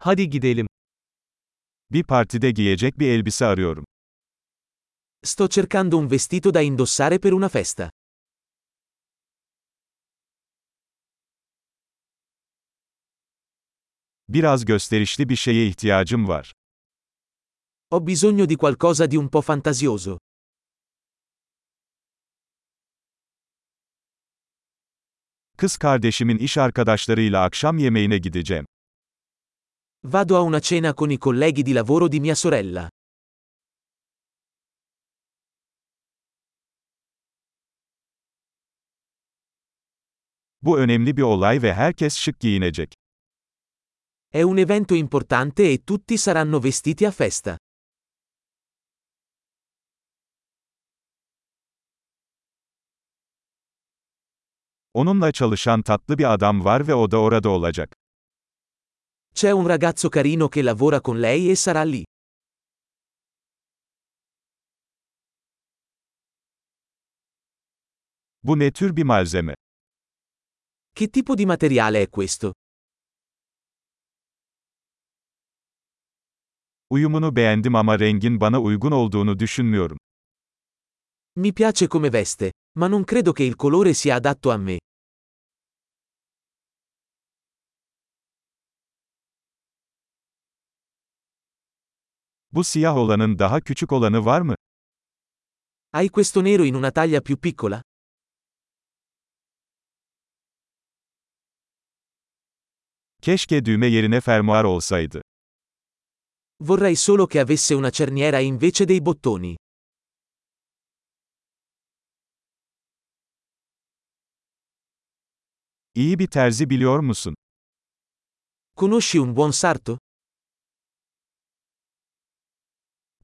Hadi gidelim. Bir partide giyecek bir elbise arıyorum. Sto cercando un vestito da indossare per una festa. Biraz gösterişli bir şeye ihtiyacım var. Ho bisogno di qualcosa di un po' fantasioso. Kız kardeşimin iş arkadaşlarıyla akşam yemeğine gideceğim. Vado a una cena con i colleghi di lavoro di mia sorella. Bu önemli bir olay ve herkes şık giyinecek. È un evento importante e tutti saranno vestiti a festa. Onunla çalışan tatlı bir adam var ve o da orada olacak. C'è un ragazzo carino che lavora con lei e sarà lì. Bu ne tür bir malzeme? Che tipo di materiale è questo? Uyumunu beğendim ama rengin bana uygun olduğunu düşünmüyorum. Mi piace come veste, ma non credo che il colore sia adatto a me. Bu siyah olanın daha küçük olanı var mı? Hai questo nero in una taglia più piccola? Keşke düğme yerine fermuar olsaydı. Vorrei solo che avesse una cerniera invece dei bottoni. İyi bir terzi biliyor musun? Conosci un buon sarto?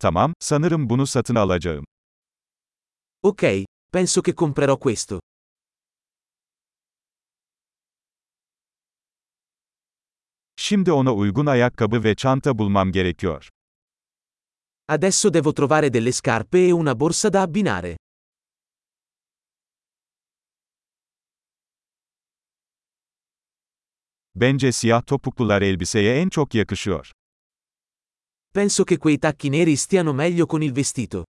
Tamam, sanırım bunu satın alacağım. Ok, penso che comprerò questo. Şimdi ona uygun ayakkabı ve çanta bulmam gerekiyor. Adesso devo trovare delle scarpe e una borsa da abbinare. Bence siyah topuklular elbiseye en çok yakışıyor. Penso che quei tacchi neri stiano meglio con il vestito.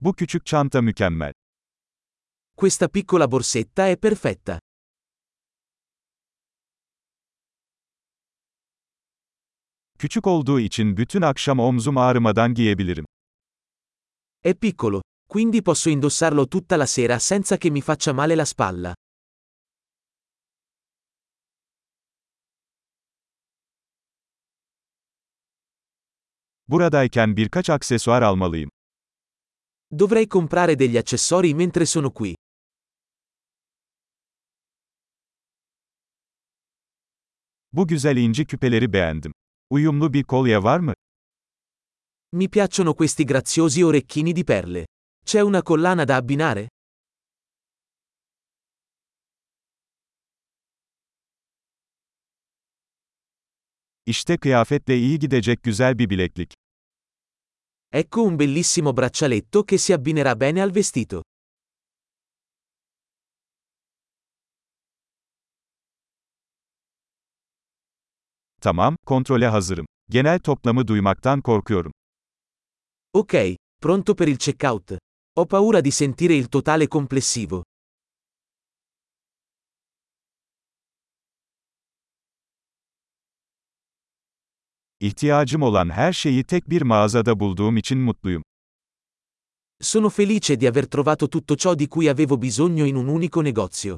Bu küçük çanta mükemmel. Questa piccola borsetta è perfetta. Küçük olduğu için bütün akşam omzum ağrımadan giyebilirim. È piccolo, quindi posso indossarlo tutta la sera senza che mi faccia male la spalla. Buradayken birkaç aksesuar almalıyım. Dovrei comprare degli accessori mentre sono qui. Bu güzel inci küpeleri beğendim. Uyumlu bir kolye var mı? Mi piacciono questi graziosi orecchini di perle. C'è una collana da abbinare? İşte kıyafetle iyi gidecek güzel bir bileklik. Ecco un bellissimo braccialetto che si abbinerà bene al vestito. Tamam, kontrole hazırım. Genel toplamı duymaktan korkuyorum. Ok, pronto per il checkout. Ho paura di sentire il totale complessivo. İhtiyacım olan her şeyi tek bir mağazada bulduğum için mutluyum. Sono felice di aver trovato tutto ciò di cui avevo bisogno in un unico negozio.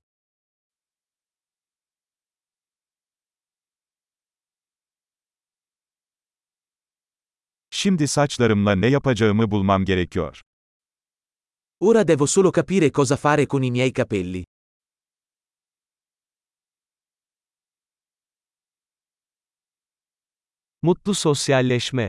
Şimdi saçlarımla ne yapacağımı bulmam gerekiyor. Ora devo solo capire cosa fare con i miei capelli. Mutlu sosyalleşme.